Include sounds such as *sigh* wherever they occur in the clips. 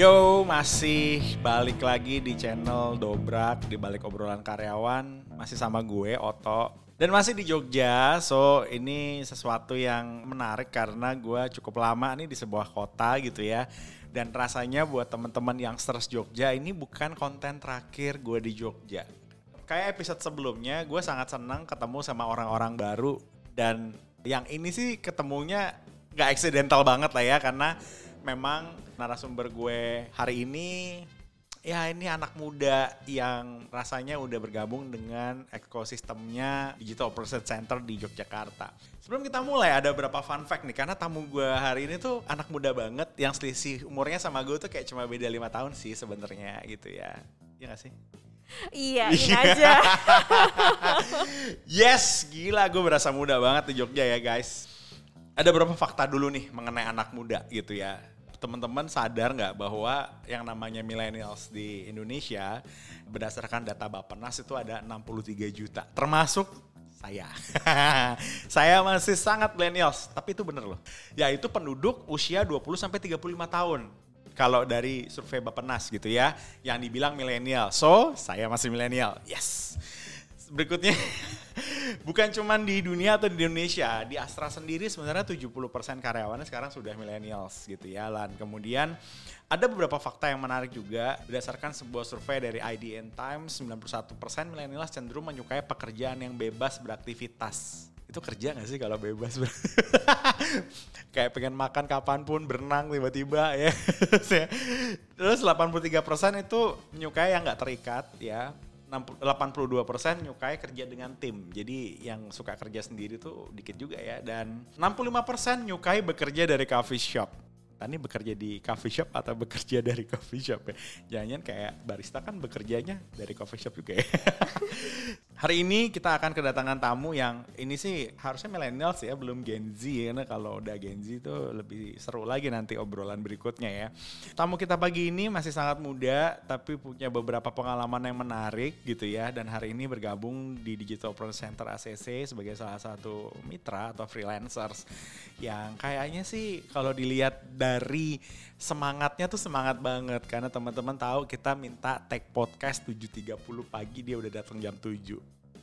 Yo, masih balik lagi di channel Dobrak di balik obrolan karyawan masih sama gue Oto dan masih di Jogja. So, ini sesuatu yang menarik karena gue cukup lama nih di sebuah kota gitu ya. Dan rasanya buat teman-teman yang stres Jogja ini bukan konten terakhir gue di Jogja. Kayak episode sebelumnya gue sangat senang ketemu sama orang-orang baru dan yang ini sih ketemunya gak accidental banget lah ya karena memang narasumber gue hari ini ya ini anak muda yang rasanya udah bergabung dengan ekosistemnya Digital Operation Center di Yogyakarta. Sebelum kita mulai ada beberapa fun fact nih karena tamu gue hari ini tuh anak muda banget yang selisih umurnya sama gue tuh kayak cuma beda lima tahun sih sebenarnya gitu ya. Iya gak sih? Iya, *laughs* ini aja. *laughs* yes, gila gue berasa muda banget di Jogja ya guys. Ada beberapa fakta dulu nih mengenai anak muda gitu ya teman-teman sadar nggak bahwa yang namanya millennials di Indonesia berdasarkan data Bappenas itu ada 63 juta, termasuk saya. *laughs* saya masih sangat millennials, tapi itu bener loh. Yaitu penduduk usia 20 sampai 35 tahun. Kalau dari survei Bappenas gitu ya, yang dibilang milenial. So, saya masih milenial. Yes. Berikutnya *laughs* bukan cuma di dunia atau di Indonesia, di Astra sendiri sebenarnya 70% karyawannya sekarang sudah millennials gitu ya. Dan kemudian ada beberapa fakta yang menarik juga berdasarkan sebuah survei dari IDN Times 91% millennials cenderung menyukai pekerjaan yang bebas beraktivitas. Itu kerja gak sih kalau bebas? *laughs* Kayak pengen makan kapan pun, berenang tiba-tiba ya. *laughs* Terus 83% itu menyukai yang gak terikat ya 82% nyukai kerja dengan tim. Jadi yang suka kerja sendiri tuh dikit juga ya. Dan 65% nyukai bekerja dari coffee shop. Tani bekerja di coffee shop atau bekerja dari coffee shop ya? Jangan kayak barista kan bekerjanya dari coffee shop juga ya. *laughs* Hari ini kita akan kedatangan tamu yang ini sih harusnya millennials ya, belum Gen Z ya. Karena kalau udah Gen Z itu lebih seru lagi nanti obrolan berikutnya ya. Tamu kita pagi ini masih sangat muda tapi punya beberapa pengalaman yang menarik gitu ya. Dan hari ini bergabung di Digital Pro Center ACC sebagai salah satu mitra atau freelancers yang kayaknya sih kalau dilihat dari semangatnya tuh semangat banget karena teman-teman tahu kita minta tag podcast 7.30 pagi dia udah datang jam 7.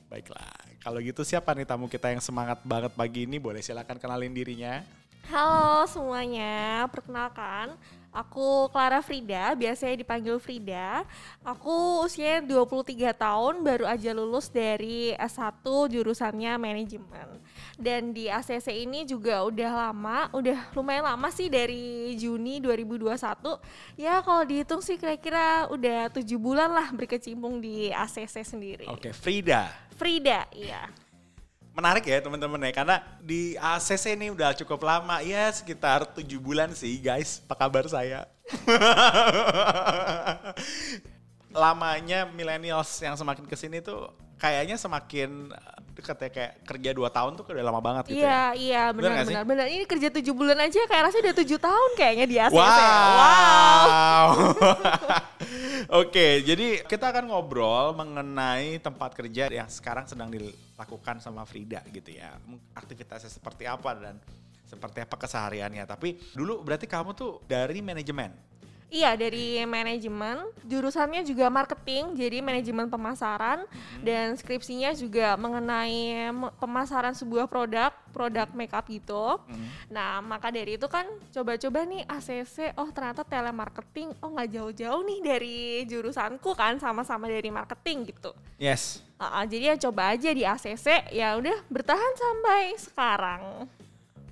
Baiklah, kalau gitu siapa nih tamu kita yang semangat banget pagi ini? Boleh silakan kenalin dirinya. Halo semuanya, perkenalkan Aku Clara Frida, biasanya dipanggil Frida. Aku usianya 23 tahun, baru aja lulus dari S1 jurusannya manajemen. Dan di ACC ini juga udah lama, udah lumayan lama sih dari Juni 2021. Ya kalau dihitung sih kira-kira udah tujuh bulan lah berkecimpung di ACC sendiri. Oke, Frida. Frida, iya menarik ya teman-teman ya karena di ACC ini udah cukup lama ya sekitar tujuh bulan sih guys apa kabar saya *laughs* lamanya millennials yang semakin ke sini tuh kayaknya semakin dekat ya kayak kerja dua tahun tuh udah lama banget gitu iya, ya. Iya benar benar benar. Ini kerja tujuh bulan aja kayak rasanya udah tujuh tahun kayaknya di ACC. Wow. wow. *laughs* Oke, jadi kita akan ngobrol mengenai tempat kerja yang sekarang sedang dilakukan sama Frida gitu ya. Aktivitasnya seperti apa dan seperti apa kesehariannya. Tapi dulu berarti kamu tuh dari manajemen. Iya dari manajemen, jurusannya juga marketing, jadi manajemen pemasaran hmm. dan skripsinya juga mengenai pemasaran sebuah produk, produk makeup gitu. Hmm. Nah maka dari itu kan coba-coba nih ACC, oh ternyata telemarketing, oh nggak jauh-jauh nih dari jurusanku kan, sama-sama dari marketing gitu. Yes. Uh, jadi ya coba aja di ACC, ya udah bertahan sampai sekarang.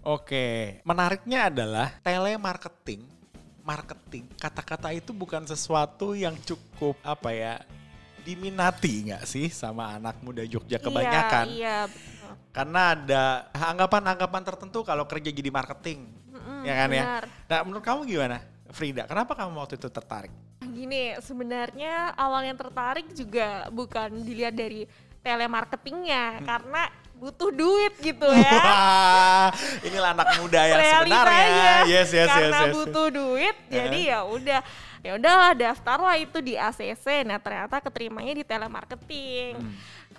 Oke, menariknya adalah telemarketing marketing, kata-kata itu bukan sesuatu yang cukup apa ya diminati nggak sih sama anak muda Jogja iya, kebanyakan? Iya, iya Karena ada anggapan-anggapan tertentu kalau kerja jadi marketing, mm-hmm, ya kan ya? benar. ya. Nah, menurut kamu gimana, Frida? Kenapa kamu waktu itu tertarik? Gini, sebenarnya awal yang tertarik juga bukan dilihat dari telemarketingnya, hmm. karena butuh duit gitu ya. Wah, inilah anak muda yang sebenarnya. Yes, yes, Karena yes, yes, butuh duit, uh. jadi ya udah ya udahlah daftarlah itu di ACC. Nah ternyata keterimanya di telemarketing. Hmm.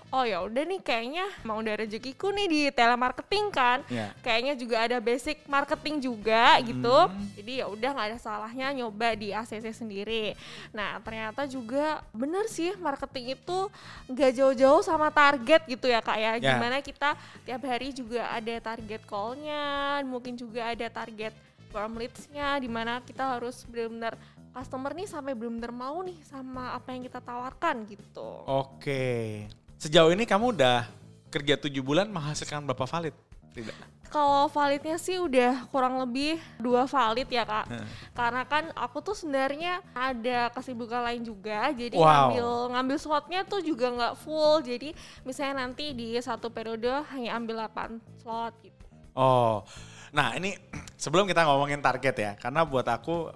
Oh ya udah nih kayaknya mau udah rezekiku nih di telemarketing kan Iya. kayaknya juga ada basic marketing juga gitu Hmm. jadi ya udah nggak ada salahnya nyoba di ACC sendiri nah ternyata juga bener sih marketing itu nggak jauh-jauh sama target gitu ya kak ya Ya. gimana kita tiap hari juga ada target call-nya mungkin juga ada target warm leads-nya di mana kita harus benar-benar customer nih sampai benar-benar mau nih sama apa yang kita tawarkan gitu Oke. Sejauh ini kamu udah kerja tujuh bulan menghasilkan berapa valid? Tidak. Kalau validnya sih udah kurang lebih dua valid ya kak. Heeh. Karena kan aku tuh sebenarnya ada kesibukan lain juga. Jadi Wow. ngambil ngambil slotnya tuh juga nggak full. Jadi misalnya nanti di satu periode hanya ambil 8 slot gitu. Oh, nah ini *clears throat* sebelum kita ngomongin target ya, karena buat aku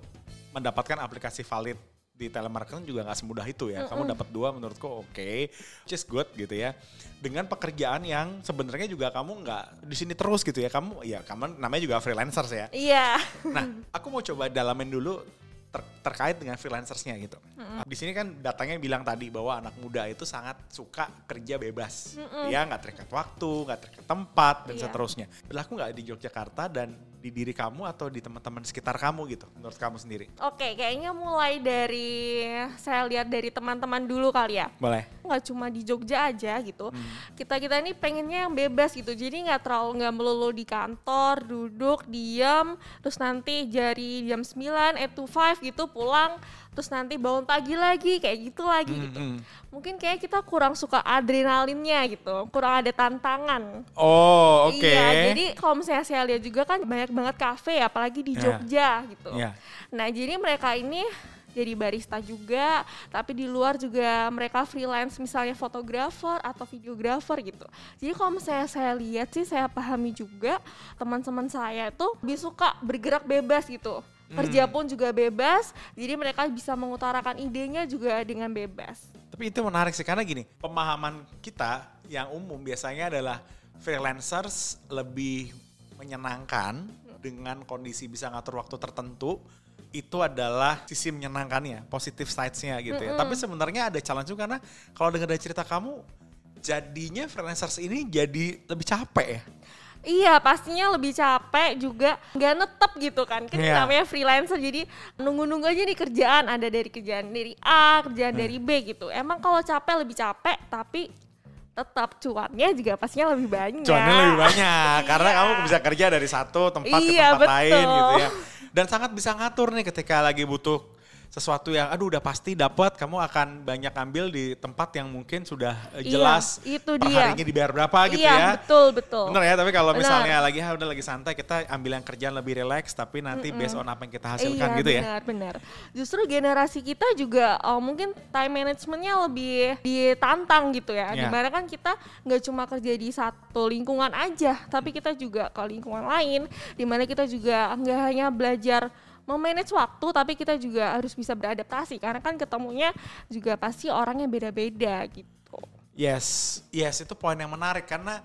mendapatkan aplikasi valid di telemarketing juga nggak semudah itu ya. Kamu dapat dua menurutku oke, just good gitu ya. Dengan pekerjaan yang sebenarnya juga kamu nggak di sini terus gitu ya. Kamu ya kamu namanya juga freelancers ya. Iya. Nah, aku mau coba dalamin dulu ter- terkait dengan freelancersnya gitu. Di sini kan datanya bilang tadi bahwa anak muda itu sangat suka kerja bebas, ya nggak terikat waktu, nggak terikat tempat dan Iya. seterusnya. Berlaku nggak di Yogyakarta dan di diri kamu atau di teman-teman sekitar kamu gitu, menurut kamu sendiri? Oke, kayaknya mulai dari saya lihat dari teman-teman dulu kali ya. Boleh. nggak cuma di Jogja aja gitu. Kita kita ini pengennya yang bebas gitu. Jadi nggak terlalu nggak melulu di kantor, duduk, diam, terus nanti jari jam 9, 8 to 5 gitu pulang, terus nanti bangun pagi lagi kayak gitu lagi gitu. Mm-mm. Mungkin kayak kita kurang suka adrenalinnya gitu, kurang ada tantangan. Oh, oke. Iya, jadi kalau misalnya saya lihat juga kan banyak banget kafe apalagi di Iya. Jogja gitu. Iya. Nah, jadi mereka ini jadi barista juga, tapi di luar juga mereka freelance misalnya fotografer atau videografer gitu. Jadi kalau misalnya saya lihat sih saya pahami juga teman-teman saya itu lebih suka bergerak bebas gitu. Kerja pun juga bebas, jadi mereka bisa mengutarakan idenya juga dengan bebas. Tapi itu menarik sih karena gini, pemahaman kita yang umum biasanya adalah freelancers lebih menyenangkan dengan kondisi bisa ngatur waktu tertentu itu adalah sisi menyenangkannya, positive sides-nya gitu ya. Tapi sebenarnya ada challenge juga karena kalau dengar dari cerita kamu jadinya freelancers ini jadi lebih capek ya. Iya pastinya lebih capek juga nggak netep gitu kan kan Iya. namanya freelancer jadi nunggu-nunggu aja nih kerjaan ada dari kerjaan dari A kerjaan Hmm. dari B gitu emang kalau capek lebih capek tapi tetap cuannya juga pastinya lebih banyak Cuannya lebih banyak *laughs* karena Iya. kamu bisa kerja dari satu tempat ke Iya, tempat lain betul. gitu ya. Dan sangat bisa ngatur nih ketika lagi butuh sesuatu yang aduh udah pasti dapat kamu akan banyak ambil di tempat yang mungkin sudah eh, Iya, jelas itu per dia. harinya dibayar berapa gitu iya ya. betul betul Bener ya, tapi kalau Benar. misalnya lagi "Ah, udah lagi santai kita ambil yang kerjaan lebih relax tapi nanti based on apa yang kita hasilkan iya, gitu ya. benar, benar. Justru generasi kita juga oh, mungkin time managementnya lebih ditantang gitu ya. Iya. Di mana kan kita nggak cuma kerja di satu lingkungan aja, tapi kita juga ke lingkungan lain. Di mana kita juga nggak hanya belajar memanage waktu, tapi kita juga harus bisa beradaptasi. Karena kan ketemunya juga pasti orangnya beda-beda gitu. Yes, yes itu poin yang menarik karena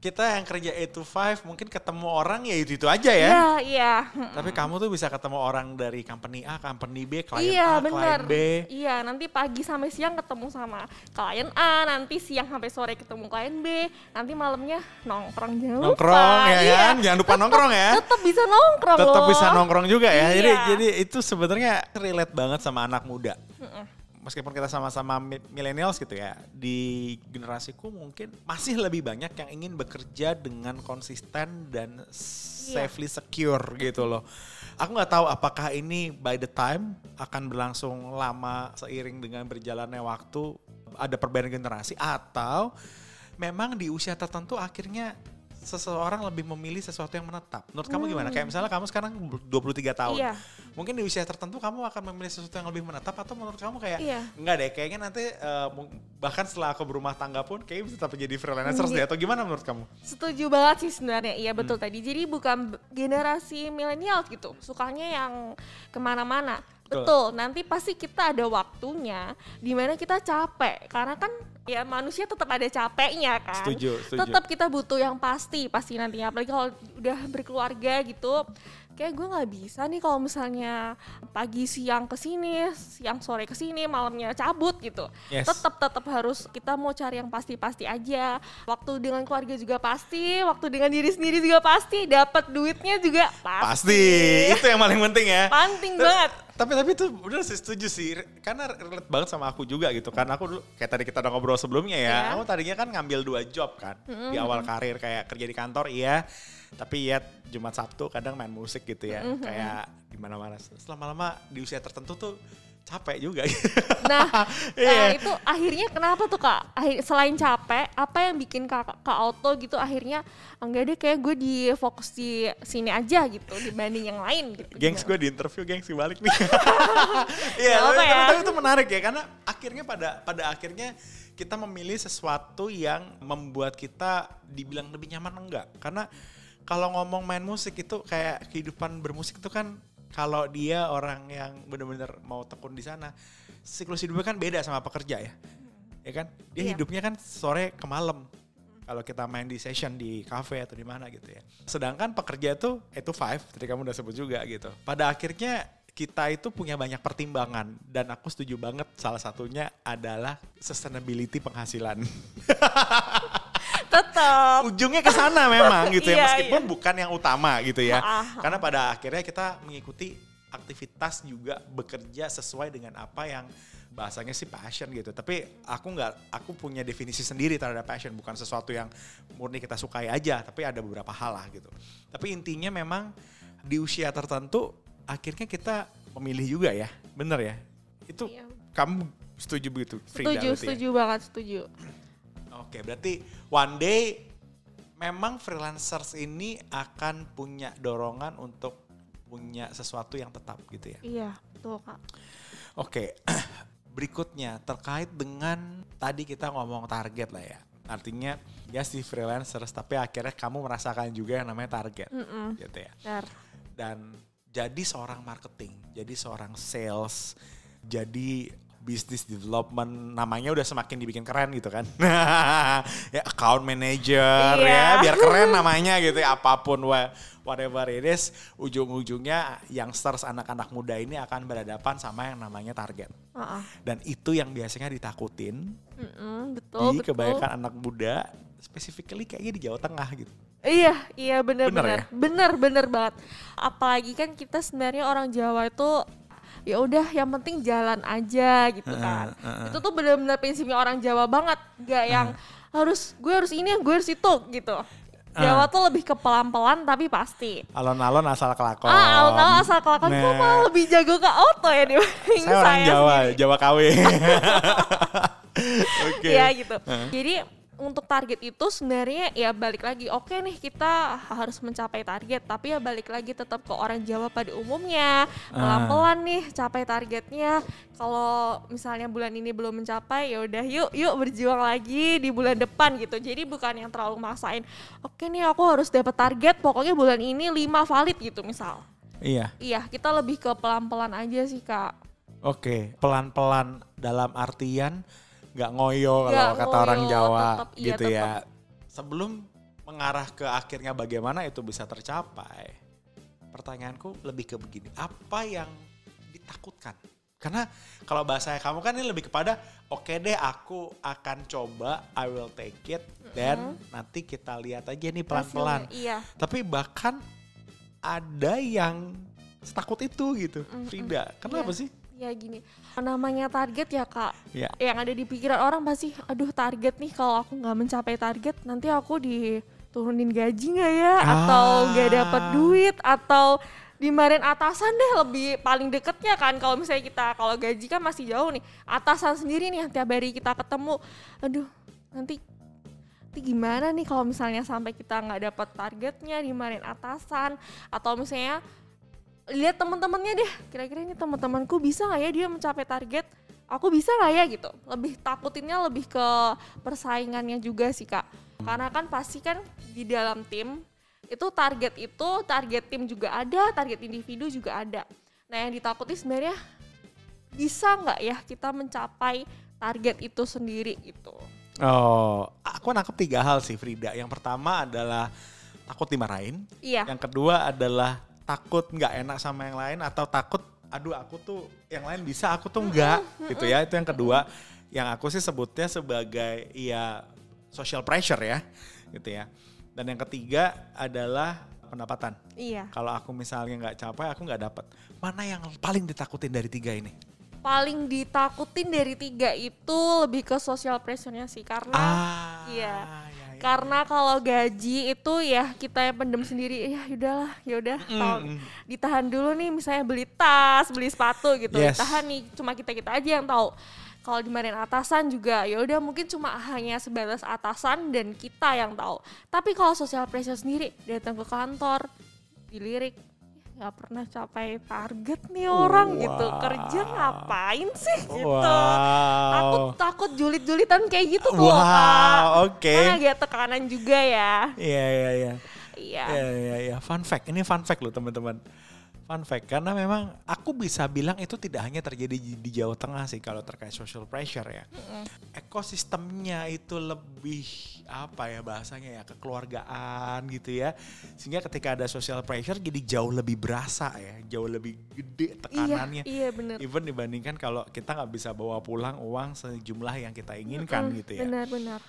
kita yang kerja 8 to 5 mungkin ketemu orang ya itu-itu aja ya. Iya, iya. Tapi kamu tuh bisa ketemu orang dari company A, company B, klien iya A, benar. klien B. Iya nanti pagi sampai siang ketemu sama klien A, nanti siang sampai sore ketemu klien B, nanti malamnya nongkrong jangan lupa. Nongkrong ya Iya, kan, jangan lupa nongkrong ya. Tetap bisa nongkrong Tetap bisa nongkrong juga ya. Jadi Iya. jadi itu sebenarnya relate banget sama anak muda. Meskipun kita sama-sama mi- millennials gitu ya, di generasiku mungkin masih lebih banyak yang ingin bekerja dengan konsisten dan Iya. safely secure gitu loh. Aku nggak tahu apakah ini by the time akan berlangsung lama seiring dengan berjalannya waktu ada perbedaan generasi atau memang di usia tertentu akhirnya seseorang lebih memilih sesuatu yang menetap. Menurut kamu gimana? Kayak misalnya kamu sekarang 23 tahun. Iya. Mungkin di usia tertentu kamu akan memilih sesuatu yang lebih menetap atau menurut kamu kayak Iya. enggak deh kayaknya nanti mung- bahkan setelah aku berumah tangga pun kayaknya bisa tetap jadi freelancer Iya. deh atau gimana menurut kamu? Setuju banget sih sebenarnya, iya betul Hmm. tadi. Jadi bukan generasi milenial gitu, sukanya yang ke mana-mana. Betul. Betul, nanti pasti kita ada waktunya di mana kita capek. Karena kan ya manusia tetap ada capeknya kan. Setuju, setuju. Tetap kita butuh yang pasti, pasti nantinya. Apalagi kalau udah berkeluarga gitu, kayak gue nggak bisa nih kalau misalnya pagi siang ke sini, siang sore ke sini, malamnya cabut gitu. Yes. Tetap tetap harus kita mau cari yang pasti-pasti aja. Waktu dengan keluarga juga pasti, waktu dengan diri sendiri juga pasti, dapat duitnya juga pasti. Pasti, itu yang paling penting ya. Penting banget. Tapi tapi itu bener sih setuju sih, karena relate banget sama aku juga gitu. Karena aku dulu kayak tadi kita udah ngobrol sebelumnya ya, Iya. aku tadinya kan ngambil dua job kan di awal karir kayak kerja di kantor iya, tapi ya Jumat Sabtu kadang main musik gitu ya, kayak di mana-mana. Setelah lama di usia tertentu tuh capek juga. Nah, *laughs* Iya. nah itu akhirnya kenapa tuh kak? Akhir, selain capek, apa yang bikin kak, kak Auto gitu akhirnya enggak deh kayak gue di fokus di sini aja gitu dibanding yang lain gitu. *laughs* gengs gue di interview gengsi balik nih. *laughs* Iya, apa tapi, ya. tapi itu menarik ya karena akhirnya pada pada akhirnya kita memilih sesuatu yang membuat kita dibilang lebih nyaman enggak? Karena kalau ngomong main musik itu kayak kehidupan bermusik itu kan kalau dia orang yang benar-benar mau tekun di sana, siklus hidupnya kan beda sama pekerja ya. Ya kan? Dia Iya. hidupnya kan sore ke malam. Kalau kita main di session di cafe atau di mana gitu ya. Sedangkan pekerja itu 8 to 5, tadi kamu udah sebut juga gitu. Pada akhirnya kita itu punya banyak pertimbangan dan aku setuju banget salah satunya adalah sustainability penghasilan. *laughs* Tetap. Ujungnya ke sana memang gitu ya, Iya, meskipun iya. bukan yang utama gitu ya. Ah, ah. Karena pada akhirnya kita mengikuti aktivitas juga bekerja sesuai dengan apa yang bahasanya sih passion gitu. Tapi aku nggak, aku punya definisi sendiri terhadap passion, bukan sesuatu yang murni kita sukai aja, tapi ada beberapa hal lah gitu. Tapi intinya memang di usia tertentu akhirnya kita memilih juga ya, bener ya? Itu Iya. kamu setuju begitu, Frida? Setuju, ya? setuju banget, setuju. Oke, berarti one day memang freelancers ini akan punya dorongan untuk punya sesuatu yang tetap gitu ya. Iya, betul kak. Oke, *clears throat* berikutnya terkait dengan tadi kita ngomong target lah ya. Artinya ya si freelancers tapi akhirnya kamu merasakan juga yang namanya target Mm-mm. gitu ya. Benar. Dan jadi seorang marketing, jadi seorang sales, jadi business development namanya udah semakin dibikin keren gitu kan. *laughs* ya account manager Iya. ya biar keren *laughs* namanya gitu ya apa pun wha- whatever it is ujung-ujungnya youngsters anak-anak muda ini akan berhadapan sama yang namanya target. Ah, ah. Dan itu yang biasanya ditakutin Mm-mm, betul, di betul. kebanyakan anak muda specifically kayaknya di Jawa Tengah gitu. Iya, iya benar Bener benar. ya? Benar benar banget. Apalagi kan kita sebenarnya orang Jawa itu ya udah yang penting jalan aja gitu kan. Itu tuh benar-benar prinsipnya orang Jawa banget, nggak yang harus gue harus ini, gue harus itu gitu. Jawa tuh lebih ke pelan-pelan tapi pasti. Alon-alon asal kelakon. Ah, alon-alon asal kelakon kok Nah. malah lebih jago ke auto ya dibanding saya orang Jawa, sendiri. Jawa KW. *laughs* Oke. Iya gitu. Jadi untuk target itu sebenarnya ya balik lagi oke nih kita harus mencapai target tapi ya balik lagi tetap ke orang Jawa pada umumnya. Pelan-pelan nih capai targetnya. Kalau misalnya bulan ini belum mencapai ya udah yuk yuk berjuang lagi di bulan depan gitu. Jadi bukan yang terlalu maksain oke nih aku harus dapat target pokoknya bulan ini 5 valid gitu misal. Iya. iya kita lebih ke pelan-pelan aja sih kak. Oke, pelan-pelan dalam artian nggak ngoyo kalau Nggak kata orang ngoyo, Jawa tetep, iya, gitu ya. tetep. Sebelum mengarah ke akhirnya bagaimana itu bisa tercapai, pertanyaanku lebih ke begini, apa yang ditakutkan? Karena kalau bahasa kamu kan ini lebih kepada oke deh aku akan coba, I will take it, dan nanti kita lihat aja nih pelan-pelan. Iya Tapi bahkan ada yang setakut itu gitu, Frida. Kenapa Iya. sih? Ya gini, namanya target ya kak. Ya. Yang ada di pikiran orang pasti, aduh target nih kalau aku nggak mencapai target, nanti aku diturunin gaji nggak ya? Atau nggak dapat Ah. duit? Atau dimarahin atasan deh lebih paling deketnya kan kalau misalnya kita kalau gaji kan masih jauh nih atasan sendiri nih tiap hari kita ketemu aduh nanti nanti gimana nih kalau misalnya sampai kita nggak dapat targetnya dimarahin atasan atau misalnya lihat teman-temannya deh kira-kira ini teman-temanku bisa nggak ya dia mencapai target aku bisa nggak ya gitu lebih takutinnya lebih ke persaingannya juga sih kak karena kan pasti kan di dalam tim itu target itu target tim juga ada target individu juga ada nah yang ditakuti sebenarnya bisa nggak ya kita mencapai target itu sendiri gitu Oh, aku nangkep tiga hal sih Frida. Yang pertama adalah takut dimarahin. Iya. Yang kedua adalah takut nggak enak sama yang lain atau takut aduh aku tuh yang lain bisa aku tuh enggak gitu ya. Itu yang kedua. Yang aku sih sebutnya sebagai ya social pressure ya gitu ya. Dan yang ketiga adalah pendapatan. Iya. Kalau aku misalnya nggak capai, aku nggak dapat. Mana yang paling ditakutin dari tiga ini? Paling ditakutin dari tiga itu lebih ke social pressure-nya sih karena Ah, iya. Karena kalau gaji itu ya kita yang pendem sendiri ya udahlah ya udah Mm. ditahan dulu nih misalnya beli tas beli sepatu gitu Yes. ditahan nih cuma kita kita aja yang tahu kalau dimarahin atasan juga ya udah mungkin cuma hanya sebatas atasan dan kita yang tahu tapi kalau social pressure sendiri datang ke kantor dilirik "Ya, nggak pernah capai target nih orang gitu Wow. kerja ngapain sih gitu Wow. aku takut julit-julitan kayak gitu tuh Wow, oke. kan agak tekanan juga ya Iya, iya, iya. iya Iya, iya, iya. Fun fact. Ini fun fact loh teman-teman. Fun fact. Karena memang aku bisa bilang itu tidak hanya terjadi di, Jawa Tengah sih kalau terkait social pressure ya. Ekosistemnya itu lebih apa ya bahasanya ya kekeluargaan gitu ya. Sehingga ketika ada social pressure jadi jauh lebih berasa ya. Jauh lebih gede tekanannya. iya iya bener Even dibandingkan kalau kita nggak bisa bawa pulang uang sejumlah yang kita inginkan Mm, gitu ya. benar-benar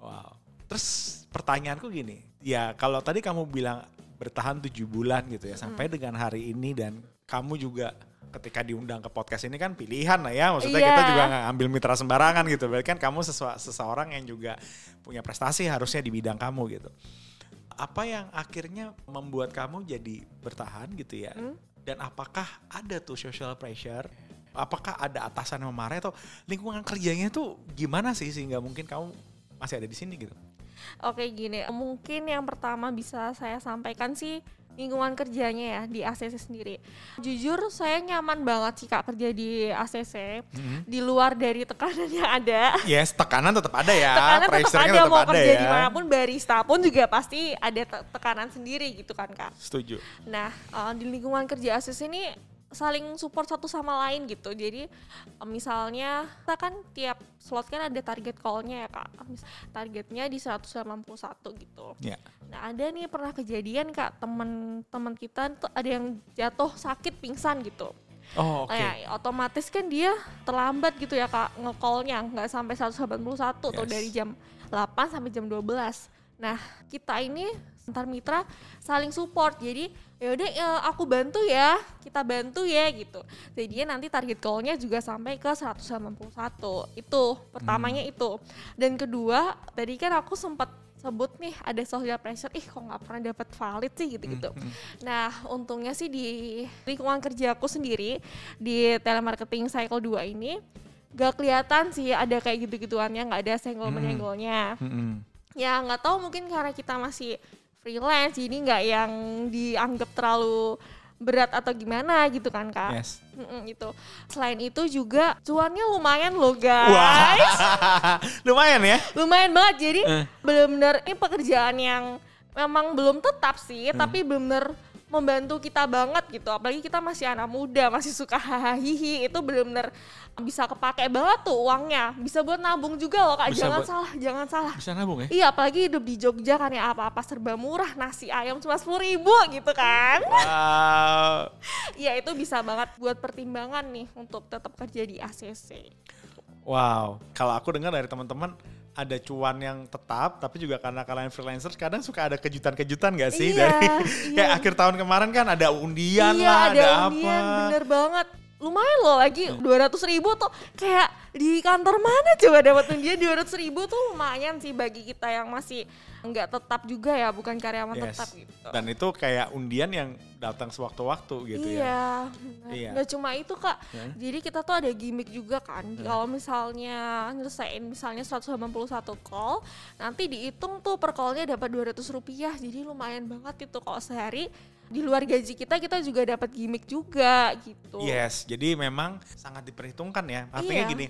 Wow. Terus pertanyaanku gini, ya kalau tadi kamu bilang bertahan tujuh bulan gitu ya, sampai dengan hari ini dan kamu juga ketika diundang ke podcast ini kan pilihan lah ya, maksudnya Iya. kita juga nggak ambil mitra sembarangan gitu, berarti kan kamu sesua- seseorang yang juga punya prestasi harusnya di bidang kamu gitu. Apa yang akhirnya membuat kamu jadi bertahan gitu ya? Hmm. Dan apakah ada tuh social pressure? Apakah ada atasan yang memarahi atau lingkungan kerjanya tuh gimana sih sehingga mungkin kamu masih ada di sini gitu? Oke gini, mungkin yang pertama bisa saya sampaikan sih lingkungan kerjanya ya di ACC sendiri. Jujur saya nyaman banget sih kak kerja di ACC. Di luar dari tekanan yang ada. Yes, tekanan tetap ada ya. tekanan tetap ada tetap mau ada kerja ya. di mana pun barista pun juga pasti ada te- tekanan sendiri gitu kan kak. Setuju. Nah, eh, di lingkungan kerja ASIS ini saling support satu sama lain gitu. Jadi misalnya kita kan tiap slot kan ada target call-nya ya Kak. Targetnya di 191 gitu. Ya. Nah, ada nih pernah kejadian Kak, teman-teman kita tuh ada yang jatuh sakit pingsan gitu. Oh, oke. Nah, ya, otomatis kan dia terlambat gitu ya Kak nge-call-nya nggak sampai 181 tuh Yes. dari jam 8 sampai jam 12. Nah, kita ini antar mitra saling support. Jadi yaudah eh, aku bantu ya, kita bantu ya gitu. Jadi nanti target call-nya juga sampai ke 191. Itu pertamanya itu. Dan kedua, tadi kan aku sempat sebut nih ada social pressure, ih kok nggak pernah dapat valid sih gitu-gitu. Nah, untungnya sih di lingkungan kerjaku sendiri di telemarketing cycle 2 ini gak kelihatan sih ada kayak gitu-gituannya, nggak ada senggol menyenggolnya. Mm-mm. Ya nggak tahu mungkin karena kita masih freelance, jadi nggak yang dianggap terlalu berat atau gimana gitu kan kak. Yes. Mm-mm, itu. Selain itu juga cuannya lumayan loh guys. *laughs* Lumayan ya. lumayan banget jadi Eh. benar-benar ini pekerjaan yang memang belum tetap sih Hmm. tapi benar membantu kita banget gitu apalagi kita masih anak muda masih suka hahaha itu benar-benar bisa kepake banget tuh uangnya bisa buat nabung juga loh kak Bisa jangan buat- salah jangan salah Bisa nabung ya? Iya apalagi hidup di Jogja kan ya apa-apa serba murah nasi ayam cuma sepuluh ribu gitu kan Wow. *laughs* Iya itu bisa banget buat pertimbangan nih untuk tetap kerja di ACC Wow. Kalau aku dengar dari teman-teman ada cuan yang tetap, tapi juga karena kalian freelancer kadang suka ada kejutan-kejutan gak sih Iya, dari *laughs* iya. kayak akhir tahun kemarin kan ada undian iya, lah, ada, undian, apa. Bener banget. Lumayan loh lagi dua ratus ribu tuh kayak di kantor mana coba dapat undian dua ratus ribu tuh lumayan sih bagi kita yang masih nggak tetap juga ya bukan karyawan Yes. tetap gitu. Dan itu kayak undian yang datang sewaktu-waktu gitu ya. iya, benar. Iya. nggak cuma itu kak. Ya. Jadi kita tuh ada gimmick juga kan. Kalau misalnya nyelesain misalnya 181 call, nanti dihitung tuh per callnya dapat 200 rupiah. Jadi lumayan banget itu kalau sehari di luar gaji kita kita juga dapat gimmick juga gitu. Yes, jadi memang sangat diperhitungkan ya. Artinya Iya. gini,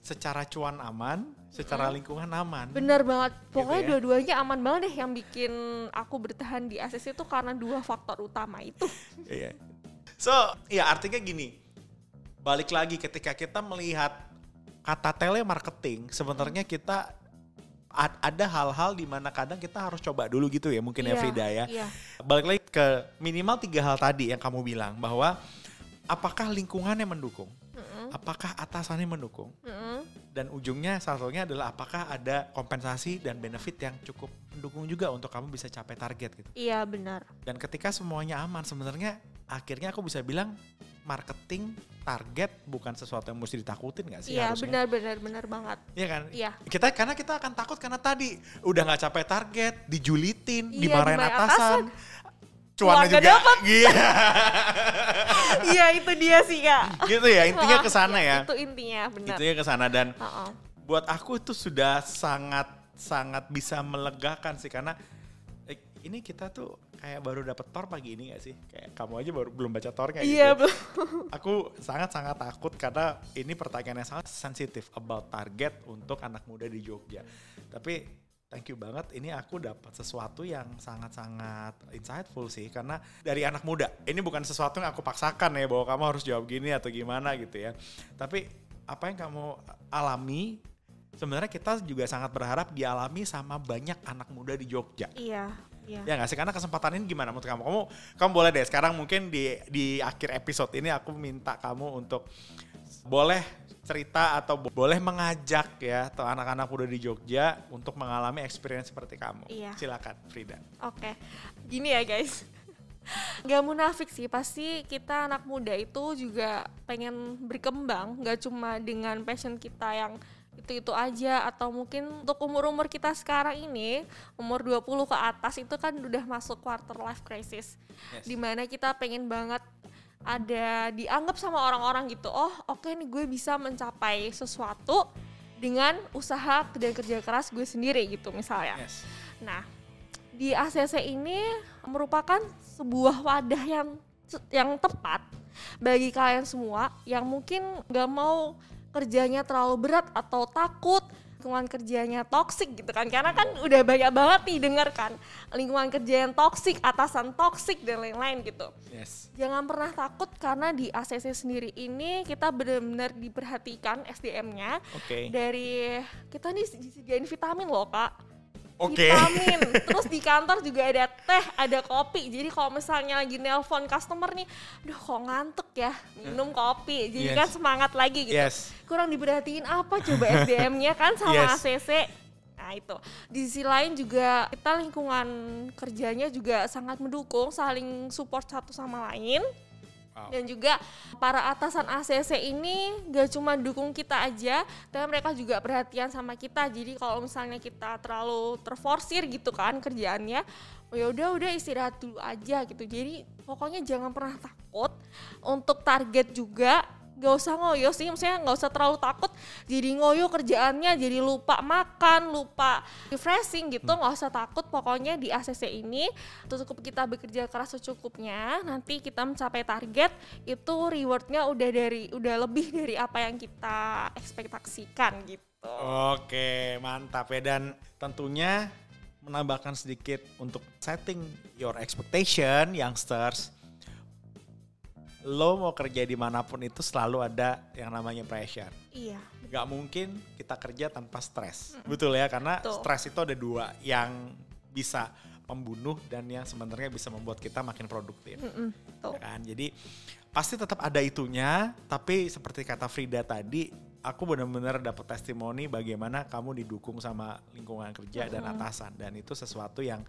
secara cuan aman, secara lingkungan aman. Bener banget. Pokoknya ya. dua-duanya aman banget deh yang bikin aku bertahan di ACC itu karena dua faktor utama itu. *laughs* Iya. So, ya artinya gini. Balik lagi ketika kita melihat kata telemarketing, sebenarnya kita a- ada hal-hal di mana kadang kita harus coba dulu gitu ya mungkin ya Iya, Frida ya. iya. Balik lagi ke minimal tiga hal tadi yang kamu bilang bahwa apakah lingkungannya mendukung, Mm-mm, apakah atasannya mendukung, mm-mm. Dan ujungnya salah satunya adalah apakah ada kompensasi dan benefit yang cukup mendukung juga untuk kamu bisa capai target gitu. Iya benar. Dan ketika semuanya aman, sebenarnya akhirnya aku bisa bilang marketing target bukan sesuatu yang mesti ditakutin gak sih Iya benar benar benar banget. Iya kan? Iya. Kita karena kita akan takut karena tadi udah nggak capai target, dijulitin, Iya, dimarahin dimarahin atasan, cuannya juga dapat. *laughs* Iya. Iya itu dia sih kak. gitu ya, intinya ke sana ya. Itu intinya benar. Intinya ke sana dan Heeh. buat aku itu sudah sangat sangat bisa melegakan sih karena eh, ini kita tuh kayak baru dapet tor pagi ini gak sih? Kayak kamu aja baru belum baca tornya gitu. Iya ya. belum. Aku sangat-sangat takut karena ini pertanyaan yang sangat sensitif about target untuk anak muda di Jogja. Tapi thank you banget ini aku dapat sesuatu yang sangat-sangat insightful sih karena dari anak muda. Ini bukan sesuatu yang aku paksakan ya bahwa kamu harus jawab gini atau gimana gitu ya. Tapi apa yang kamu alami sebenarnya kita juga sangat berharap dialami sama banyak anak muda di Jogja. Iya. Iya. Ya nggak sih karena kesempatan ini gimana menurut kamu? Kamu kamu boleh deh sekarang mungkin di di akhir episode ini aku minta kamu untuk boleh cerita atau bo- boleh mengajak ya atau anak-anak muda di Jogja untuk mengalami experience seperti kamu. Iya. Silakan Frida. Oke, gini ya guys. *laughs* Gak munafik sih, pasti kita anak muda itu juga pengen berkembang, gak cuma dengan passion kita yang itu-itu aja atau mungkin untuk umur-umur kita sekarang ini, umur 20 ke atas itu kan udah masuk quarter life crisis. Yes. Di mana kita pengen banget ada dianggap sama orang-orang gitu, oh oke nih gue bisa mencapai sesuatu dengan usaha dan kerja keras gue sendiri gitu misalnya. Yes. Nah, di ACC ini merupakan sebuah wadah yang yang tepat bagi kalian semua yang mungkin nggak mau kerjanya terlalu berat atau takut lingkungan kerjanya toksik gitu kan. Karena kan udah banyak banget nih denger kan lingkungan kerja yang toksik atasan toksik dan lain-lain gitu. Yes. jangan pernah takut karena di ACC sendiri ini kita benar-benar diperhatikan SDM-nya Oke. dari kita nih disediain vitamin loh kak Oke. vitamin. *laughs* Terus di kantor juga ada teh ada kopi. Jadi kalau misalnya lagi nelpon customer nih duh kok ngantuk ya? Minum kopi. Jadi Yes. kan semangat lagi gitu. Yes. kurang diperhatiin apa coba SDM-nya kan sama Yes. ACC nah itu. Di sisi lain juga kita lingkungan kerjanya juga sangat mendukung saling support satu sama lain Wow. dan juga para atasan ACC ini gak cuma dukung kita aja, tapi mereka juga perhatian sama kita. Jadi kalau misalnya kita terlalu terforsir gitu kan kerjaannya, oh ya udah udah istirahat dulu aja gitu. Jadi pokoknya jangan pernah takut untuk target juga gak usah ngoyo sih, maksudnya gak usah terlalu takut jadi ngoyo kerjaannya, jadi lupa makan, lupa refreshing gitu, nggak usah takut. Pokoknya di ACC ini cukup kita bekerja keras secukupnya, nanti kita mencapai target itu rewardnya udah dari udah lebih dari apa yang kita ekspektasikan gitu. Oke, mantap ya dan tentunya menambahkan sedikit untuk setting your expectation youngsters. Lo mau kerja di mana pun itu selalu ada yang namanya pressure. Iya. Gak mungkin kita kerja tanpa stres. Betul ya, karena stres itu ada dua yang bisa membunuh dan yang sebenarnya bisa membuat kita makin produktif. Mm-mm, Ya betul. kan? Jadi pasti tetap ada itunya, tapi seperti kata Frida tadi, aku benar-benar dapat testimoni bagaimana kamu didukung sama lingkungan kerja dan atasan dan itu sesuatu yang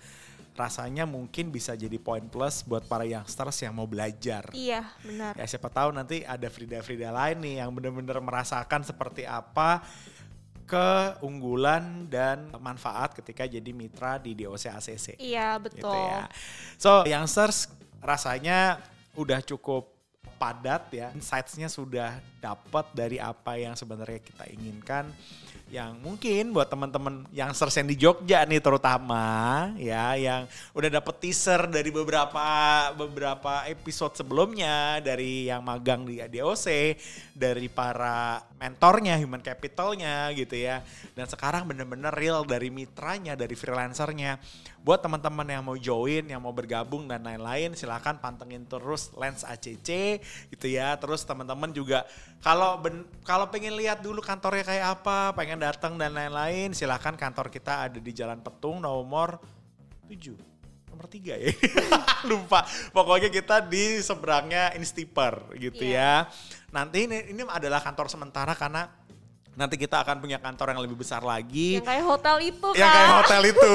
rasanya mungkin bisa jadi poin plus buat para youngsters yang mau belajar. Iya, benar. Ya siapa tahu nanti ada Frida-Frida lain nih yang benar-benar merasakan seperti apa keunggulan dan manfaat ketika jadi mitra di DOC ACC Iya, gitu betul. ya. So, youngsters rasanya udah cukup padat ya. Insights-nya sudah dapat dari apa yang sebenarnya kita inginkan. Yang mungkin buat teman-teman yang di Jogja nih terutama ya yang udah dapet teaser dari beberapa beberapa episode sebelumnya dari yang magang di DOC, dari para mentornya, human capitalnya gitu ya. Dan sekarang bener-bener real dari mitranya, dari freelancernya. Buat teman-teman yang mau join, yang mau bergabung dan lain-lain, silahkan pantengin terus Lens ACC gitu ya. Terus teman-teman juga kalau ben- kalau pengen lihat dulu kantornya kayak apa, pengen datang dan lain-lain, silahkan kantor kita ada di Jalan Petung nomor 7. Nomor 3 ya. *laughs* Lupa. Pokoknya kita di seberangnya Instiper gitu Iya. ya. Nanti ini, ini adalah kantor sementara karena nanti kita akan punya kantor yang lebih besar lagi. Yang kayak hotel itu kan. Yang kayak hotel itu.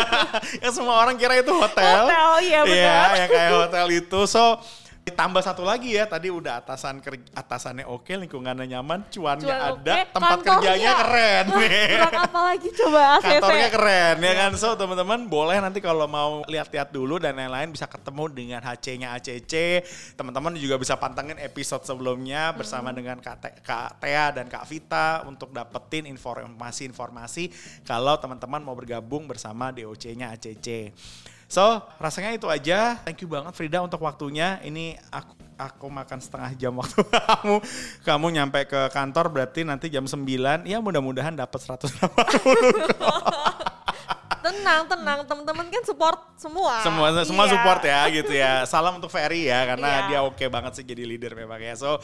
*laughs* yang semua orang kira itu hotel. Hotel, iya benar. Iya, yang kayak hotel itu. So, ditambah satu lagi ya, tadi udah atasan ker- atasannya oke, lingkungannya nyaman, cuannya Cuan ada, oke, tempat kantornya. kerjanya *laughs* keren. Kurang apa lagi coba ACV. Kantornya keren ya kan. So teman-teman boleh nanti kalau mau lihat-lihat dulu dan lain-lain bisa ketemu dengan HC-nya ACC. Teman-teman juga bisa pantengin episode sebelumnya bersama dengan Kak, Te- Kak Tea dan Kak Vita untuk dapetin informasi-informasi kalau teman-teman mau bergabung bersama DOC-nya ACC. So, rasanya itu aja. Thank you banget Frida untuk waktunya. Ini aku aku makan setengah jam waktu *laughs* kamu. Kamu nyampe ke kantor berarti nanti jam 9. Ya mudah-mudahan dapat 180 *laughs* Tenang, tenang. Teman-teman kan support semua. semua semua Iya. support ya gitu ya. Salam untuk Ferry ya karena Iya. dia oke banget sih jadi leader memang ya. So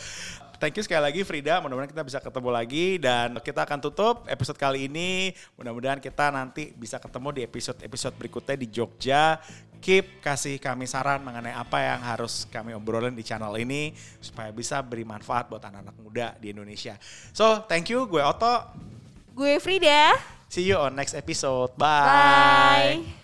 thank you sekali lagi Frida. Mudah-mudahan kita bisa ketemu lagi dan kita akan tutup episode kali ini. Mudah-mudahan kita nanti bisa ketemu di episode-episode berikutnya di Jogja. Keep kasih kami saran mengenai apa yang harus kami obrolin di channel ini supaya bisa beri manfaat buat anak-anak muda di Indonesia. So, thank you. Gue Otto. Gue Frida. See you on next episode. Bye.